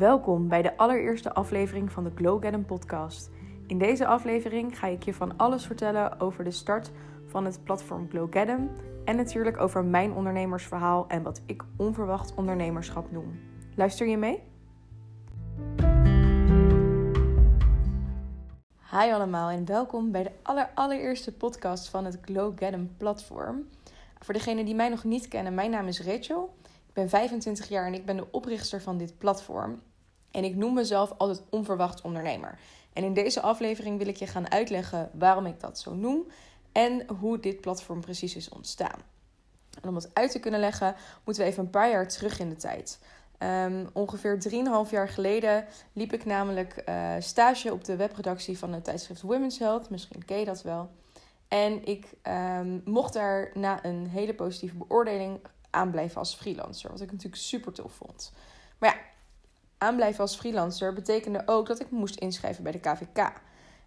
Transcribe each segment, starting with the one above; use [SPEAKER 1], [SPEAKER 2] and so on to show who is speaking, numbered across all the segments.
[SPEAKER 1] Welkom bij de allereerste aflevering van de Glow Get podcast. In deze aflevering ga ik je van alles vertellen over de start van het platform Glow Get en natuurlijk over mijn ondernemersverhaal en wat ik onverwacht ondernemerschap noem. Luister je mee? Hi allemaal en welkom bij de allereerste podcast van het Glow Get platform. Voor degenen die mij nog niet kennen, mijn naam is Rachel. Ik ben 25 jaar en ik ben de oprichter van dit platform. En ik noem mezelf altijd onverwacht ondernemer. En in deze aflevering wil ik je gaan uitleggen waarom ik dat zo noem en hoe dit platform precies is ontstaan. En om het uit te kunnen leggen, moeten we even een paar jaar terug in de tijd. Um, ongeveer 3,5 jaar geleden liep ik namelijk uh, stage op de webredactie van het tijdschrift Women's Health. Misschien ken je dat wel. En ik um, mocht daar na een hele positieve beoordeling aanblijven als freelancer. Wat ik natuurlijk super tof vond. Maar ja, aanblijven als freelancer betekende ook dat ik moest inschrijven bij de KVK.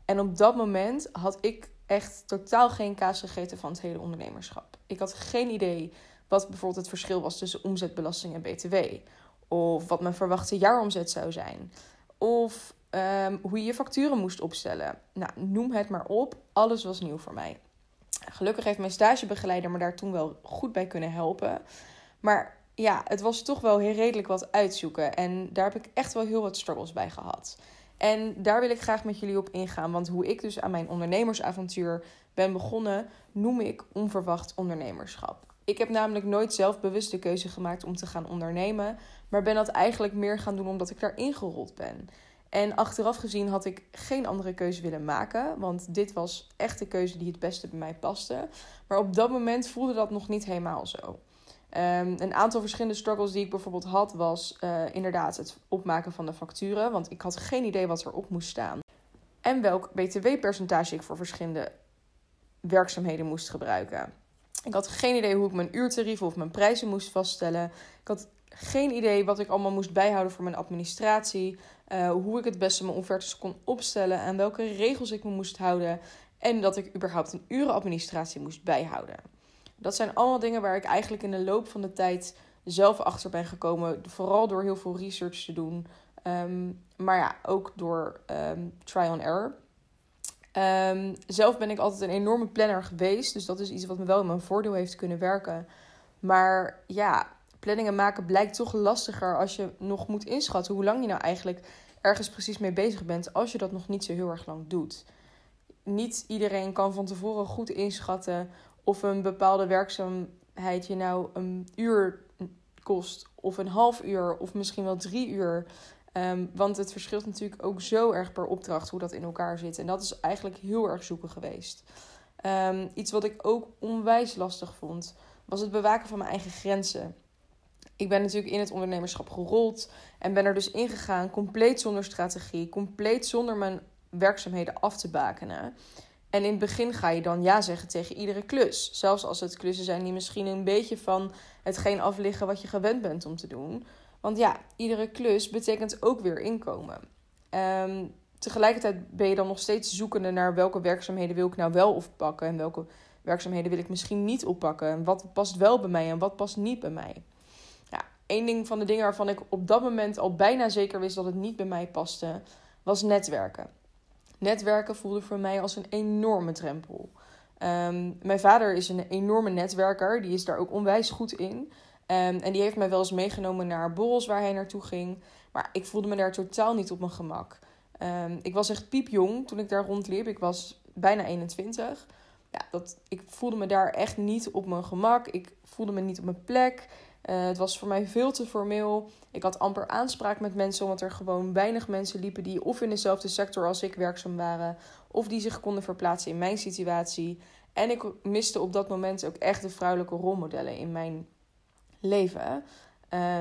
[SPEAKER 1] En op dat moment had ik echt totaal geen kaas gegeten van het hele ondernemerschap. Ik had geen idee wat bijvoorbeeld het verschil was tussen omzetbelasting en BTW. Of wat mijn verwachte jaaromzet zou zijn. Of um, hoe je je facturen moest opstellen. Nou, noem het maar op. Alles was nieuw voor mij. Gelukkig heeft mijn stagebegeleider me daar toen wel goed bij kunnen helpen. Maar ja, het was toch wel heel redelijk wat uitzoeken. En daar heb ik echt wel heel wat struggles bij gehad. En daar wil ik graag met jullie op ingaan. Want hoe ik dus aan mijn ondernemersavontuur ben begonnen, noem ik onverwacht ondernemerschap. Ik heb namelijk nooit zelf bewust de keuze gemaakt om te gaan ondernemen. Maar ben dat eigenlijk meer gaan doen omdat ik daarin gerold ben. En achteraf gezien had ik geen andere keuze willen maken. Want dit was echt de keuze die het beste bij mij paste. Maar op dat moment voelde dat nog niet helemaal zo. Um, een aantal verschillende struggles die ik bijvoorbeeld had, was uh, inderdaad het opmaken van de facturen. Want ik had geen idee wat erop moest staan. En welk btw-percentage ik voor verschillende werkzaamheden moest gebruiken. Ik had geen idee hoe ik mijn uurtarieven of mijn prijzen moest vaststellen. Ik had geen idee wat ik allemaal moest bijhouden voor mijn administratie. Uh, hoe ik het beste mijn offertes kon opstellen. En welke regels ik me moest houden. En dat ik überhaupt een urenadministratie moest bijhouden. Dat zijn allemaal dingen waar ik eigenlijk in de loop van de tijd zelf achter ben gekomen. Vooral door heel veel research te doen. Um, maar ja, ook door um, try on error. Um, zelf ben ik altijd een enorme planner geweest. Dus dat is iets wat me wel in mijn voordeel heeft kunnen werken. Maar ja, planningen maken blijkt toch lastiger als je nog moet inschatten hoe lang je nou eigenlijk ergens precies mee bezig bent als je dat nog niet zo heel erg lang doet. Niet iedereen kan van tevoren goed inschatten of een bepaalde werkzaamheid je nou een uur kost, of een half uur, of misschien wel drie uur. Um, want het verschilt natuurlijk ook zo erg per opdracht hoe dat in elkaar zit. En dat is eigenlijk heel erg zoeken geweest. Um, iets wat ik ook onwijs lastig vond, was het bewaken van mijn eigen grenzen. Ik ben natuurlijk in het ondernemerschap gerold en ben er dus ingegaan, compleet zonder strategie, compleet zonder mijn werkzaamheden af te bakenen. En in het begin ga je dan ja zeggen tegen iedere klus. Zelfs als het klussen zijn die misschien een beetje van hetgeen afliggen wat je gewend bent om te doen. Want ja, iedere klus betekent ook weer inkomen. Um, tegelijkertijd ben je dan nog steeds zoekende naar welke werkzaamheden wil ik nou wel oppakken. En welke werkzaamheden wil ik misschien niet oppakken. En wat past wel bij mij en wat past niet bij mij. Ja, één ding van de dingen waarvan ik op dat moment al bijna zeker wist dat het niet bij mij paste, was netwerken. Netwerken voelde voor mij als een enorme drempel. Um, mijn vader is een enorme netwerker, die is daar ook onwijs goed in. Um, en die heeft mij wel eens meegenomen naar borrels waar hij naartoe ging. Maar ik voelde me daar totaal niet op mijn gemak. Um, ik was echt piepjong toen ik daar rondliep. Ik was bijna 21. Ja, dat, ik voelde me daar echt niet op mijn gemak. Ik voelde me niet op mijn plek. Uh, het was voor mij veel te formeel. Ik had amper aanspraak met mensen, omdat er gewoon weinig mensen liepen die of in dezelfde sector als ik werkzaam waren, of die zich konden verplaatsen in mijn situatie. En ik miste op dat moment ook echt de vrouwelijke rolmodellen in mijn leven.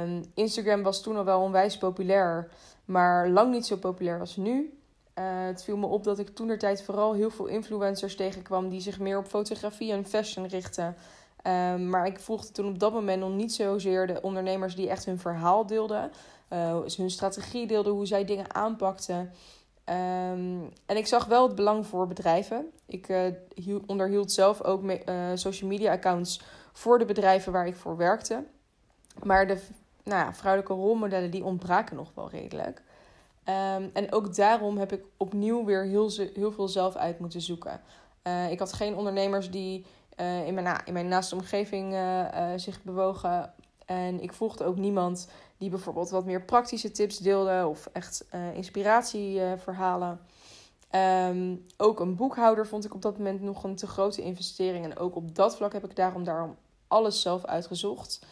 [SPEAKER 1] Um, Instagram was toen al wel onwijs populair, maar lang niet zo populair als nu. Uh, het viel me op dat ik toen vooral heel veel influencers tegenkwam die zich meer op fotografie en fashion richten. Um, maar ik volgde toen op dat moment nog niet zozeer de ondernemers die echt hun verhaal deelden. Uh, hun strategie deelden, hoe zij dingen aanpakten. Um, en ik zag wel het belang voor bedrijven. Ik hield, onderhield zelf ook me, uh, social media accounts voor de bedrijven waar ik voor werkte. Maar de nou ja, vrouwelijke rolmodellen die ontbraken nog wel redelijk. Ehm, en ook daarom heb ik opnieuw weer heel, heel veel zelf uit moeten zoeken. Ik had geen ondernemers die uh, in, mijn, in mijn naaste omgeving uh, zich bewogen. En ik volgde ook niemand die bijvoorbeeld wat meer praktische tips deelde of echt inspiratieverhalen. Um, ook een boekhouder vond ik op dat moment nog een te grote investering. En ook op dat vlak heb ik daarom, daarom alles zelf uitgezocht.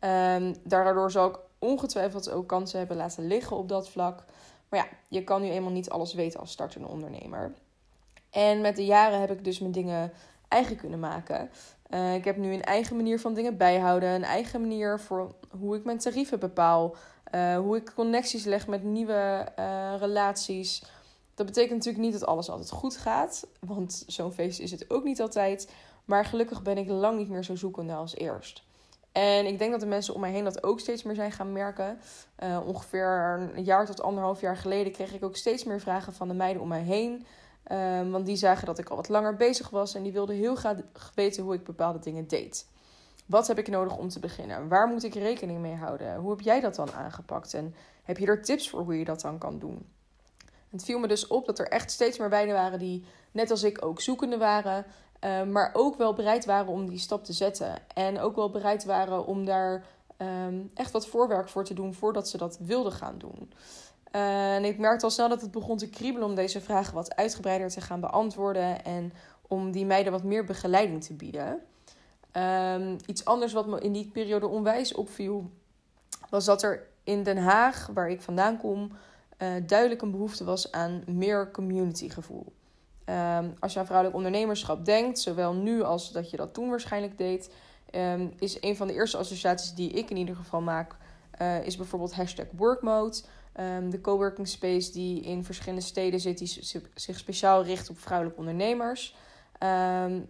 [SPEAKER 1] Um, daardoor zal ik ongetwijfeld ook kansen hebben laten liggen op dat vlak. Maar ja, je kan nu eenmaal niet alles weten als startende ondernemer. En met de jaren heb ik dus mijn dingen eigen kunnen maken. Uh, ik heb nu een eigen manier van dingen bijhouden. Een eigen manier voor hoe ik mijn tarieven bepaal. Uh, hoe ik connecties leg met nieuwe uh, relaties. Dat betekent natuurlijk niet dat alles altijd goed gaat. Want zo'n feest is het ook niet altijd. Maar gelukkig ben ik lang niet meer zo zoekende als eerst. En ik denk dat de mensen om mij heen dat ook steeds meer zijn gaan merken. Ongeveer een jaar tot anderhalf jaar geleden kreeg ik ook steeds meer vragen van de meiden om mij heen. Uh, want die zagen dat ik al wat langer bezig was en die wilden heel graag weten hoe ik bepaalde dingen deed. Wat heb ik nodig om te beginnen? Waar moet ik rekening mee houden? Hoe heb jij dat dan aangepakt? En heb je er tips voor hoe je dat dan kan doen? Het viel me dus op dat er echt steeds meer meiden waren die, net als ik, ook zoekende waren. Uh, maar ook wel bereid waren om die stap te zetten. En ook wel bereid waren om daar um, echt wat voorwerk voor te doen voordat ze dat wilden gaan doen. Uh, en ik merkte al snel dat het begon te kriebelen om deze vragen wat uitgebreider te gaan beantwoorden. En om die meiden wat meer begeleiding te bieden. Um, iets anders wat me in die periode onwijs opviel, was dat er in Den Haag, waar ik vandaan kom, uh, duidelijk een behoefte was aan meer communitygevoel. Um, als je aan vrouwelijk ondernemerschap denkt, zowel nu als dat je dat toen waarschijnlijk deed, um, is een van de eerste associaties die ik in ieder geval maak, uh, is bijvoorbeeld hashtag workmode. Um, de coworking space die in verschillende steden zit, die zich speciaal richt op vrouwelijke ondernemers.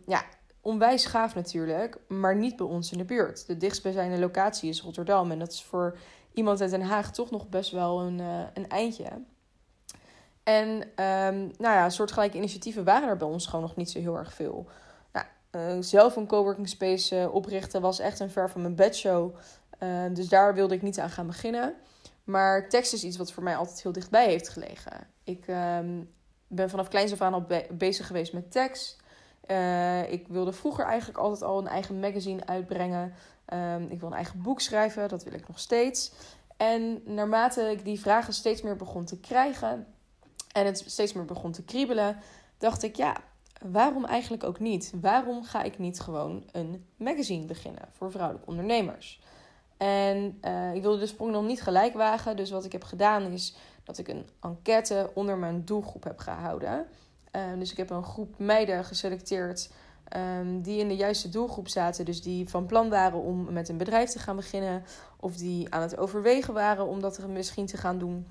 [SPEAKER 1] ja, onwijs gaaf natuurlijk, maar niet bij ons in de buurt. De dichtstbijzijnde locatie is Rotterdam en dat is voor iemand uit Den Haag toch nog best wel een, uh, een eindje. En um, nou ja, soortgelijke initiatieven waren er bij ons gewoon nog niet zo heel erg veel. Nou, uh, zelf een coworking space uh, oprichten was echt een ver van mijn bedshow. Dus daar wilde ik niet aan gaan beginnen. Maar tekst is iets wat voor mij altijd heel dichtbij heeft gelegen. Ik um, ben vanaf kleins af aan al be bezig geweest met tekst. ik wilde vroeger eigenlijk altijd al een eigen magazine uitbrengen. Um, ik wil een eigen boek schrijven, dat wil ik nog steeds. En naarmate ik die vragen steeds meer begon te krijgen en het steeds meer begon te kriebelen, dacht ik, ja, waarom eigenlijk ook niet? Waarom ga ik niet gewoon een magazine beginnen voor vrouwelijke ondernemers? En uh, ik wilde de sprong nog niet gelijk wagen. Dus wat ik heb gedaan is dat ik een enquête onder mijn doelgroep heb gehouden. Uh, dus ik heb een groep meiden geselecteerd um, die in de juiste doelgroep zaten. Dus die van plan waren om met een bedrijf te gaan beginnen. Of die aan het overwegen waren om dat misschien te gaan doen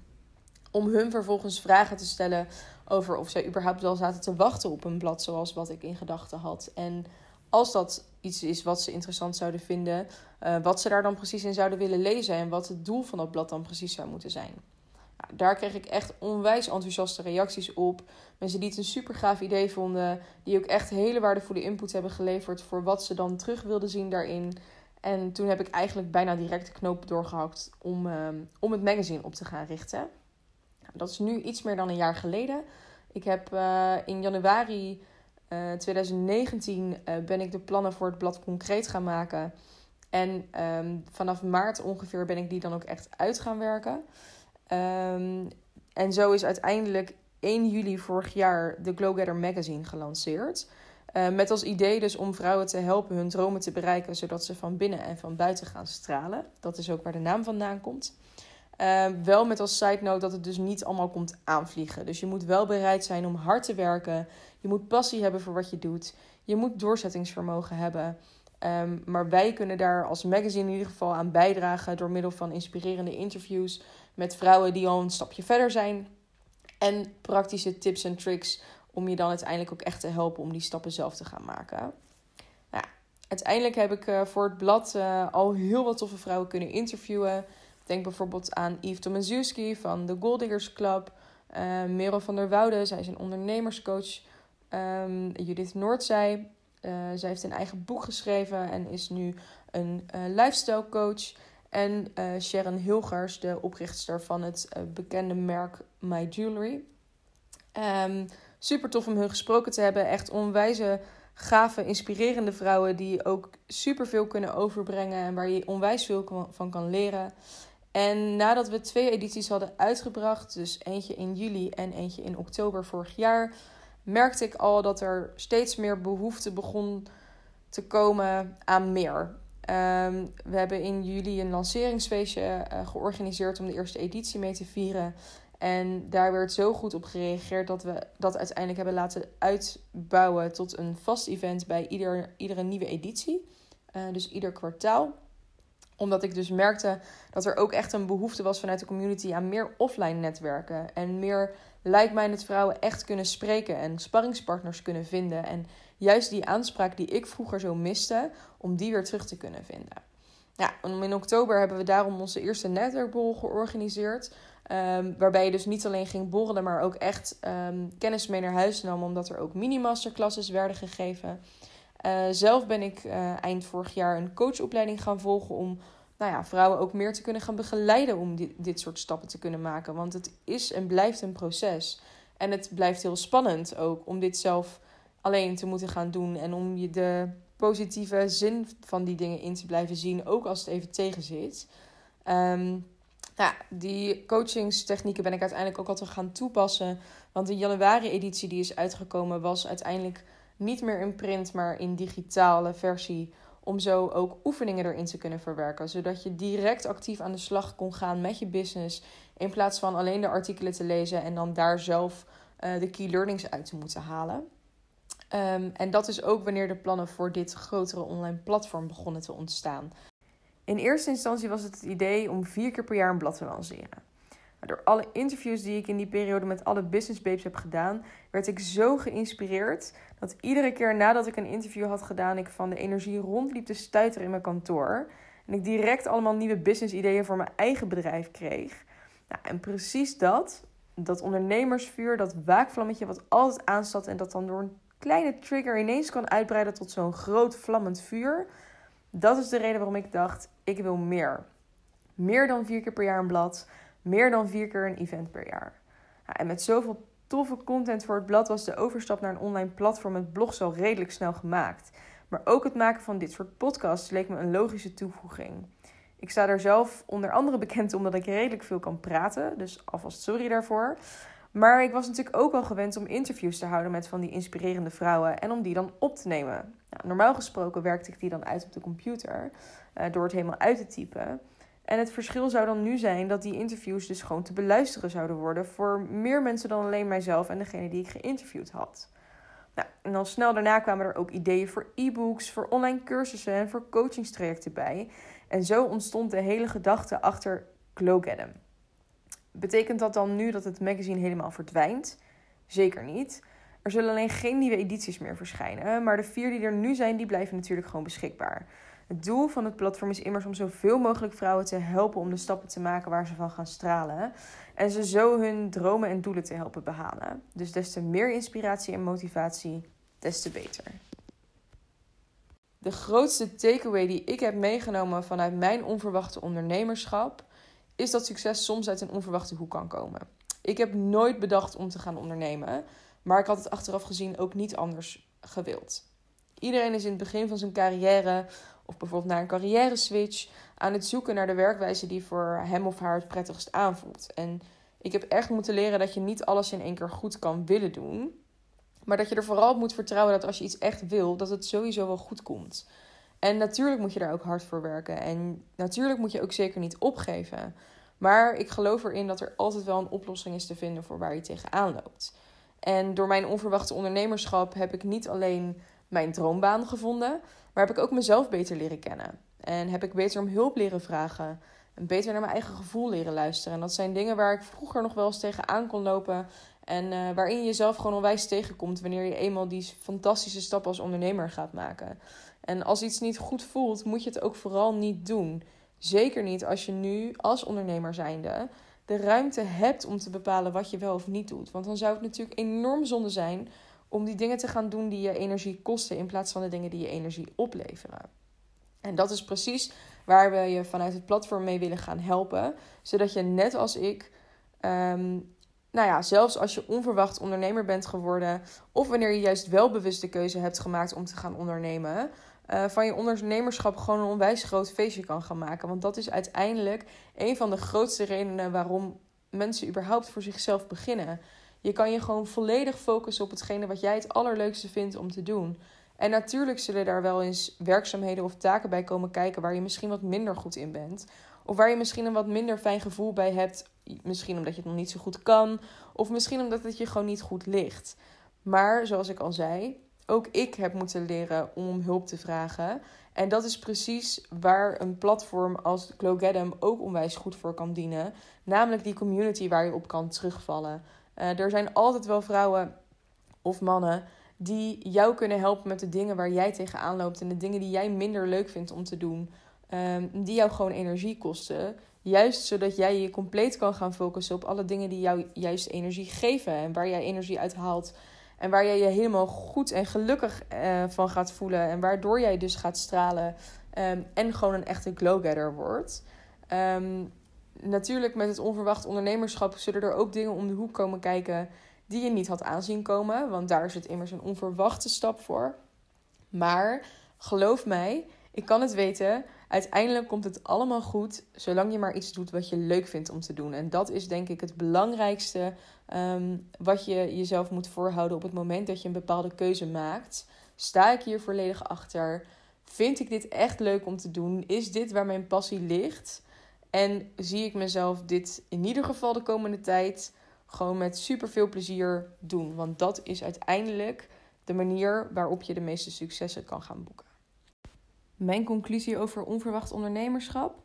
[SPEAKER 1] om hun vervolgens vragen te stellen over of zij überhaupt wel zaten te wachten op een blad zoals wat ik in gedachten had. En als dat iets is wat ze interessant zouden vinden, uh, wat ze daar dan precies in zouden willen lezen en wat het doel van dat blad dan precies zou moeten zijn. Nou, daar kreeg ik echt onwijs enthousiaste reacties op. Mensen die het een super gaaf idee vonden, die ook echt hele waardevolle input hebben geleverd voor wat ze dan terug wilden zien daarin. En toen heb ik eigenlijk bijna direct de knoop doorgehakt om, uh, om het magazine op te gaan richten. Dat is nu iets meer dan een jaar geleden. Ik heb uh, in januari uh, eh, 2019 uh, eh, ben ik de plannen voor het blad concreet gaan maken. En um, vanaf maart ongeveer ben ik die dan ook echt uit gaan werken. Um, en zo is uiteindelijk 1 juli vorig jaar de Glow Getter Magazine gelanceerd. Uh, met als idee dus om vrouwen te helpen hun dromen te bereiken, zodat ze van binnen en van buiten gaan stralen. Dat is ook waar de naam vandaan komt. Uh, wel met als side note dat het dus niet allemaal komt aanvliegen. Dus je moet wel bereid zijn om hard te werken. Je moet passie hebben voor wat je doet. Je moet doorzettingsvermogen hebben. Um, maar wij kunnen daar als magazine in ieder geval aan bijdragen door middel van inspirerende interviews met vrouwen die al een stapje verder zijn. En praktische tips en tricks om je dan uiteindelijk ook echt te helpen om die stappen zelf te gaan maken. Nou, uiteindelijk heb ik uh, voor het blad uh, al heel wat toffe vrouwen kunnen interviewen. Denk bijvoorbeeld aan Yves Tomaszewski van de Goldiggers Club. Uh, Merel van der Woude, zij is een ondernemerscoach. Um, Judith Noordzij, uh, zij heeft een eigen boek geschreven en is nu een uh, lifestyle coach. En Sharon Hilgers, de oprichter van het bekende merk My Jewelry. Um, super tof om hun gesproken te hebben. Echt onwijze, gave, inspirerende vrouwen die ook super veel kunnen overbrengen en waar je onwijs veel van kan leren. En nadat we twee edities hadden uitgebracht, dus eentje in juli en eentje in oktober vorig jaar, merkte ik al dat er steeds meer behoefte begon te komen aan meer. Um, we hebben in juli een lanceringsfeestje uh, georganiseerd om de eerste editie mee te vieren. En daar werd zo goed op gereageerd dat we dat uiteindelijk hebben laten uitbouwen tot een vast event bij ieder, iedere nieuwe editie. Uh, dus ieder kwartaal omdat ik dus merkte dat er ook echt een behoefte was vanuit de community aan meer offline netwerken. En meer like-minded vrouwen echt kunnen spreken en sparringspartners kunnen vinden. En juist die aanspraak die ik vroeger zo miste, om die weer terug te kunnen vinden. Ja, in oktober hebben we daarom onze eerste netwerkborrel georganiseerd. Um, waarbij je dus niet alleen ging borrelen, maar ook echt um, kennis mee naar huis nam. Omdat er ook mini-masterclasses werden gegeven. Uh, zelf ben ik uh, eind vorig jaar een coachopleiding gaan volgen om nou ja, vrouwen ook meer te kunnen gaan begeleiden om dit, dit soort stappen te kunnen maken. Want het is en blijft een proces. En het blijft heel spannend ook om dit zelf alleen te moeten gaan doen. En om je de positieve zin van die dingen in te blijven zien, ook als het even tegenzit. Um, ja, die coachingstechnieken ben ik uiteindelijk ook altijd gaan toepassen. Want de januari-editie die is uitgekomen was uiteindelijk niet meer in print, maar in digitale versie. Om zo ook oefeningen erin te kunnen verwerken. Zodat je direct actief aan de slag kon gaan met je business. In plaats van alleen de artikelen te lezen en dan daar zelf uh, de key learnings uit te moeten halen. Um, en dat is ook wanneer de plannen voor dit grotere online platform begonnen te ontstaan. In eerste instantie was het het idee om vier keer per jaar een blad te lanceren. Door alle interviews die ik in die periode met alle business babes heb gedaan, werd ik zo geïnspireerd dat iedere keer nadat ik een interview had gedaan, ik van de energie rondliep te stuiteren in mijn kantoor. En ik direct allemaal nieuwe business ideeën voor mijn eigen bedrijf kreeg. Nou, en precies dat, dat ondernemersvuur, dat waakvlammetje wat altijd aanstaat en dat dan door een kleine trigger ineens kan uitbreiden tot zo'n groot vlammend vuur. Dat is de reden waarom ik dacht, ik wil meer. Meer dan vier keer per jaar een blad meer dan vier keer een event per jaar. en met zoveel toffe content voor het blad was de overstap naar een online platform met blogs al redelijk snel gemaakt. Maar ook het maken van dit soort podcasts leek me een logische toevoeging. Ik sta er zelf onder andere bekend omdat ik redelijk veel kan praten, dus alvast sorry daarvoor. Maar ik was natuurlijk ook al gewend om interviews te houden met van die inspirerende vrouwen en om die dan op te nemen. Nou, normaal gesproken werkte ik die dan uit op de computer uh, door het helemaal uit te typen. En het verschil zou dan nu zijn dat die interviews dus gewoon te beluisteren zouden worden voor meer mensen dan alleen mijzelf en degene die ik geïnterviewd had. Nou, en dan snel daarna kwamen er ook ideeën voor e-books, voor online cursussen en voor coachingstrajecten bij. En zo ontstond de hele gedachte achter Glow Get Betekent dat dan nu dat het magazine helemaal verdwijnt? Zeker niet. Er zullen alleen geen nieuwe edities meer verschijnen, maar de vier die er nu zijn, die blijven natuurlijk gewoon beschikbaar. Het doel van het platform is immers om zoveel mogelijk vrouwen te helpen om de stappen te maken waar ze van gaan stralen. En ze zo hun dromen en doelen te helpen behalen. Dus des te meer inspiratie en motivatie, des te beter. De grootste takeaway die ik heb meegenomen vanuit mijn onverwachte ondernemerschap is dat succes soms uit een onverwachte hoek kan komen. Ik heb nooit bedacht om te gaan ondernemen, maar ik had het achteraf gezien ook niet anders gewild. Iedereen is in het begin van zijn carrière of bijvoorbeeld naar een carrière switch aan het zoeken naar de werkwijze die voor hem of haar het prettigst aanvoelt. En ik heb echt moeten leren dat je niet alles in één keer goed kan willen doen. Maar dat je er vooral op moet vertrouwen dat als je iets echt wil, dat het sowieso wel goed komt. En natuurlijk moet je daar ook hard voor werken. En natuurlijk moet je ook zeker niet opgeven. Maar ik geloof erin dat er altijd wel een oplossing is te vinden voor waar je tegenaan loopt. En door mijn onverwachte ondernemerschap heb ik niet alleen mijn droombaan gevonden, maar heb ik ook mezelf beter leren kennen. En heb ik beter om hulp leren vragen. En beter naar mijn eigen gevoel leren luisteren. En dat zijn dingen waar ik vroeger nog wel eens tegenaan kon lopen. En uh, waarin je jezelf gewoon onwijs tegenkomt wanneer je eenmaal die fantastische stap als ondernemer gaat maken. En als iets niet goed voelt, moet je het ook vooral niet doen. Zeker niet als je nu als ondernemer zijnde de ruimte hebt om te bepalen wat je wel of niet doet. Want dan zou het natuurlijk enorm zonde zijn om die dingen te gaan doen die je energie kosten in plaats van de dingen die je energie opleveren. En dat is precies waar we je vanuit het platform mee willen gaan helpen. Zodat je net als ik, ehm, nou ja, zelfs als je onverwacht ondernemer bent geworden, of wanneer je juist wel bewust de keuze hebt gemaakt om te gaan ondernemen, uh, van je ondernemerschap gewoon een onwijs groot feestje kan gaan maken. Want dat is uiteindelijk een van de grootste redenen waarom mensen überhaupt voor zichzelf beginnen. Je kan je gewoon volledig focussen op hetgene wat jij het allerleukste vindt om te doen. En natuurlijk zullen daar wel eens werkzaamheden of taken bij komen kijken waar je misschien wat minder goed in bent. Of waar je misschien een wat minder fijn gevoel bij hebt. Misschien omdat je het nog niet zo goed kan. Of misschien omdat het je gewoon niet goed ligt. Maar zoals ik al zei, ook ik heb moeten leren om hulp te vragen. En dat is precies waar een platform als Glow ook onwijs goed voor kan dienen. Namelijk die community waar je op kan terugvallen. Uh, er zijn altijd wel vrouwen of mannen die jou kunnen helpen met de dingen waar jij tegenaan loopt en de dingen die jij minder leuk vindt om te doen, um, die jou gewoon energie kosten. Juist zodat jij je compleet kan gaan focussen op alle dingen die jou juist energie geven en waar jij energie uit haalt. En waar jij je helemaal goed en gelukkig uh, van gaat voelen. En waardoor jij dus gaat stralen. Um, en gewoon een echte glow-getter wordt. Um, natuurlijk met het onverwacht ondernemerschap zullen er ook dingen om de hoek komen kijken die je niet had aanzien komen. Want daar is het immers een onverwachte stap voor. Maar geloof mij, ik kan het weten. Uiteindelijk komt het allemaal goed, zolang je maar iets doet wat je leuk vindt om te doen. En dat is denk ik het belangrijkste um, wat je jezelf moet voorhouden op het moment dat je een bepaalde keuze maakt. Sta ik hier volledig achter? Vind ik dit echt leuk om te doen? Is dit waar mijn passie ligt? En zie ik mezelf dit in ieder geval de komende tijd gewoon met super veel plezier doen. Want dat is uiteindelijk de manier waarop je de meeste successen kan gaan boeken. Mijn conclusie over onverwacht ondernemerschap.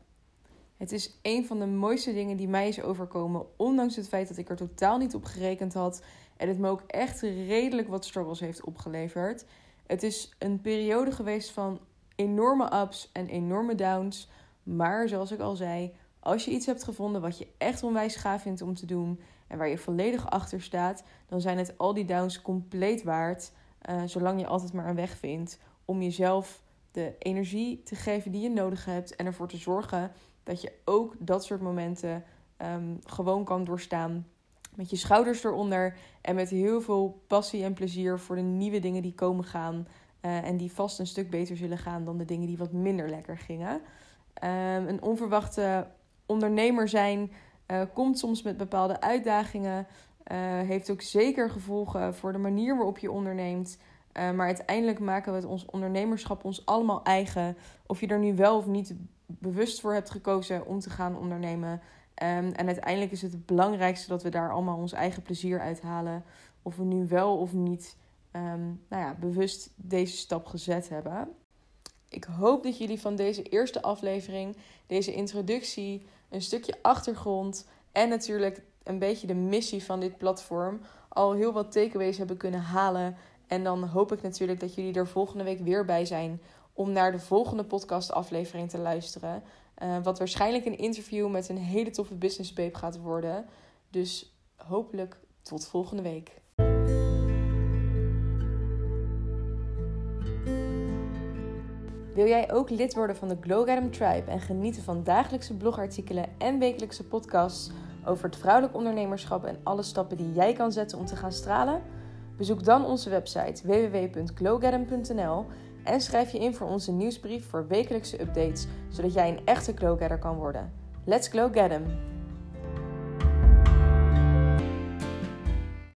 [SPEAKER 1] Het is een van de mooiste dingen die mij is overkomen, ondanks het feit dat ik er totaal niet op gerekend had en het me ook echt redelijk wat struggles heeft opgeleverd. Het is een periode geweest van enorme ups en enorme downs, maar zoals ik al zei, als je iets hebt gevonden wat je echt onwijs gaaf vindt om te doen en waar je volledig achter staat, dan zijn het al die downs compleet waard, uh, zolang je altijd maar een weg vindt om jezelf de energie te geven die je nodig hebt en ervoor te zorgen dat je ook dat soort momenten um, gewoon kan doorstaan. Met je schouders eronder en met heel veel passie en plezier voor de nieuwe dingen die komen gaan. Uh, en die vast een stuk beter zullen gaan dan de dingen die wat minder lekker gingen. Um, een onverwachte ondernemer zijn uh, komt soms met bepaalde uitdagingen. Uh, heeft ook zeker gevolgen voor de manier waarop je onderneemt. Uh, maar uiteindelijk maken we het ons ondernemerschap ons allemaal eigen. Of je er nu wel of niet bewust voor hebt gekozen om te gaan ondernemen. Um, en uiteindelijk is het het belangrijkste dat we daar allemaal ons eigen plezier uit halen. Of we nu wel of niet um, nou ja, bewust deze stap gezet hebben. Ik hoop dat jullie van deze eerste aflevering, deze introductie, een stukje achtergrond en natuurlijk een beetje de missie van dit platform al heel wat takeaways hebben kunnen halen. En dan hoop ik natuurlijk dat jullie er volgende week weer bij zijn om naar de volgende podcastaflevering te luisteren. Uh, wat waarschijnlijk een interview met een hele toffe business babe gaat worden. Dus hopelijk tot volgende week. Wil jij ook lid worden van de Glow Tribe en genieten van dagelijkse blogartikelen en wekelijkse podcasts over het vrouwelijk ondernemerschap en alle stappen die jij kan zetten om te gaan stralen? Bezoek dan onze website www.glowgadam.nl en schrijf je in voor onze nieuwsbrief voor wekelijkse updates, zodat jij een echte Glowgadder kan worden. Let's Glow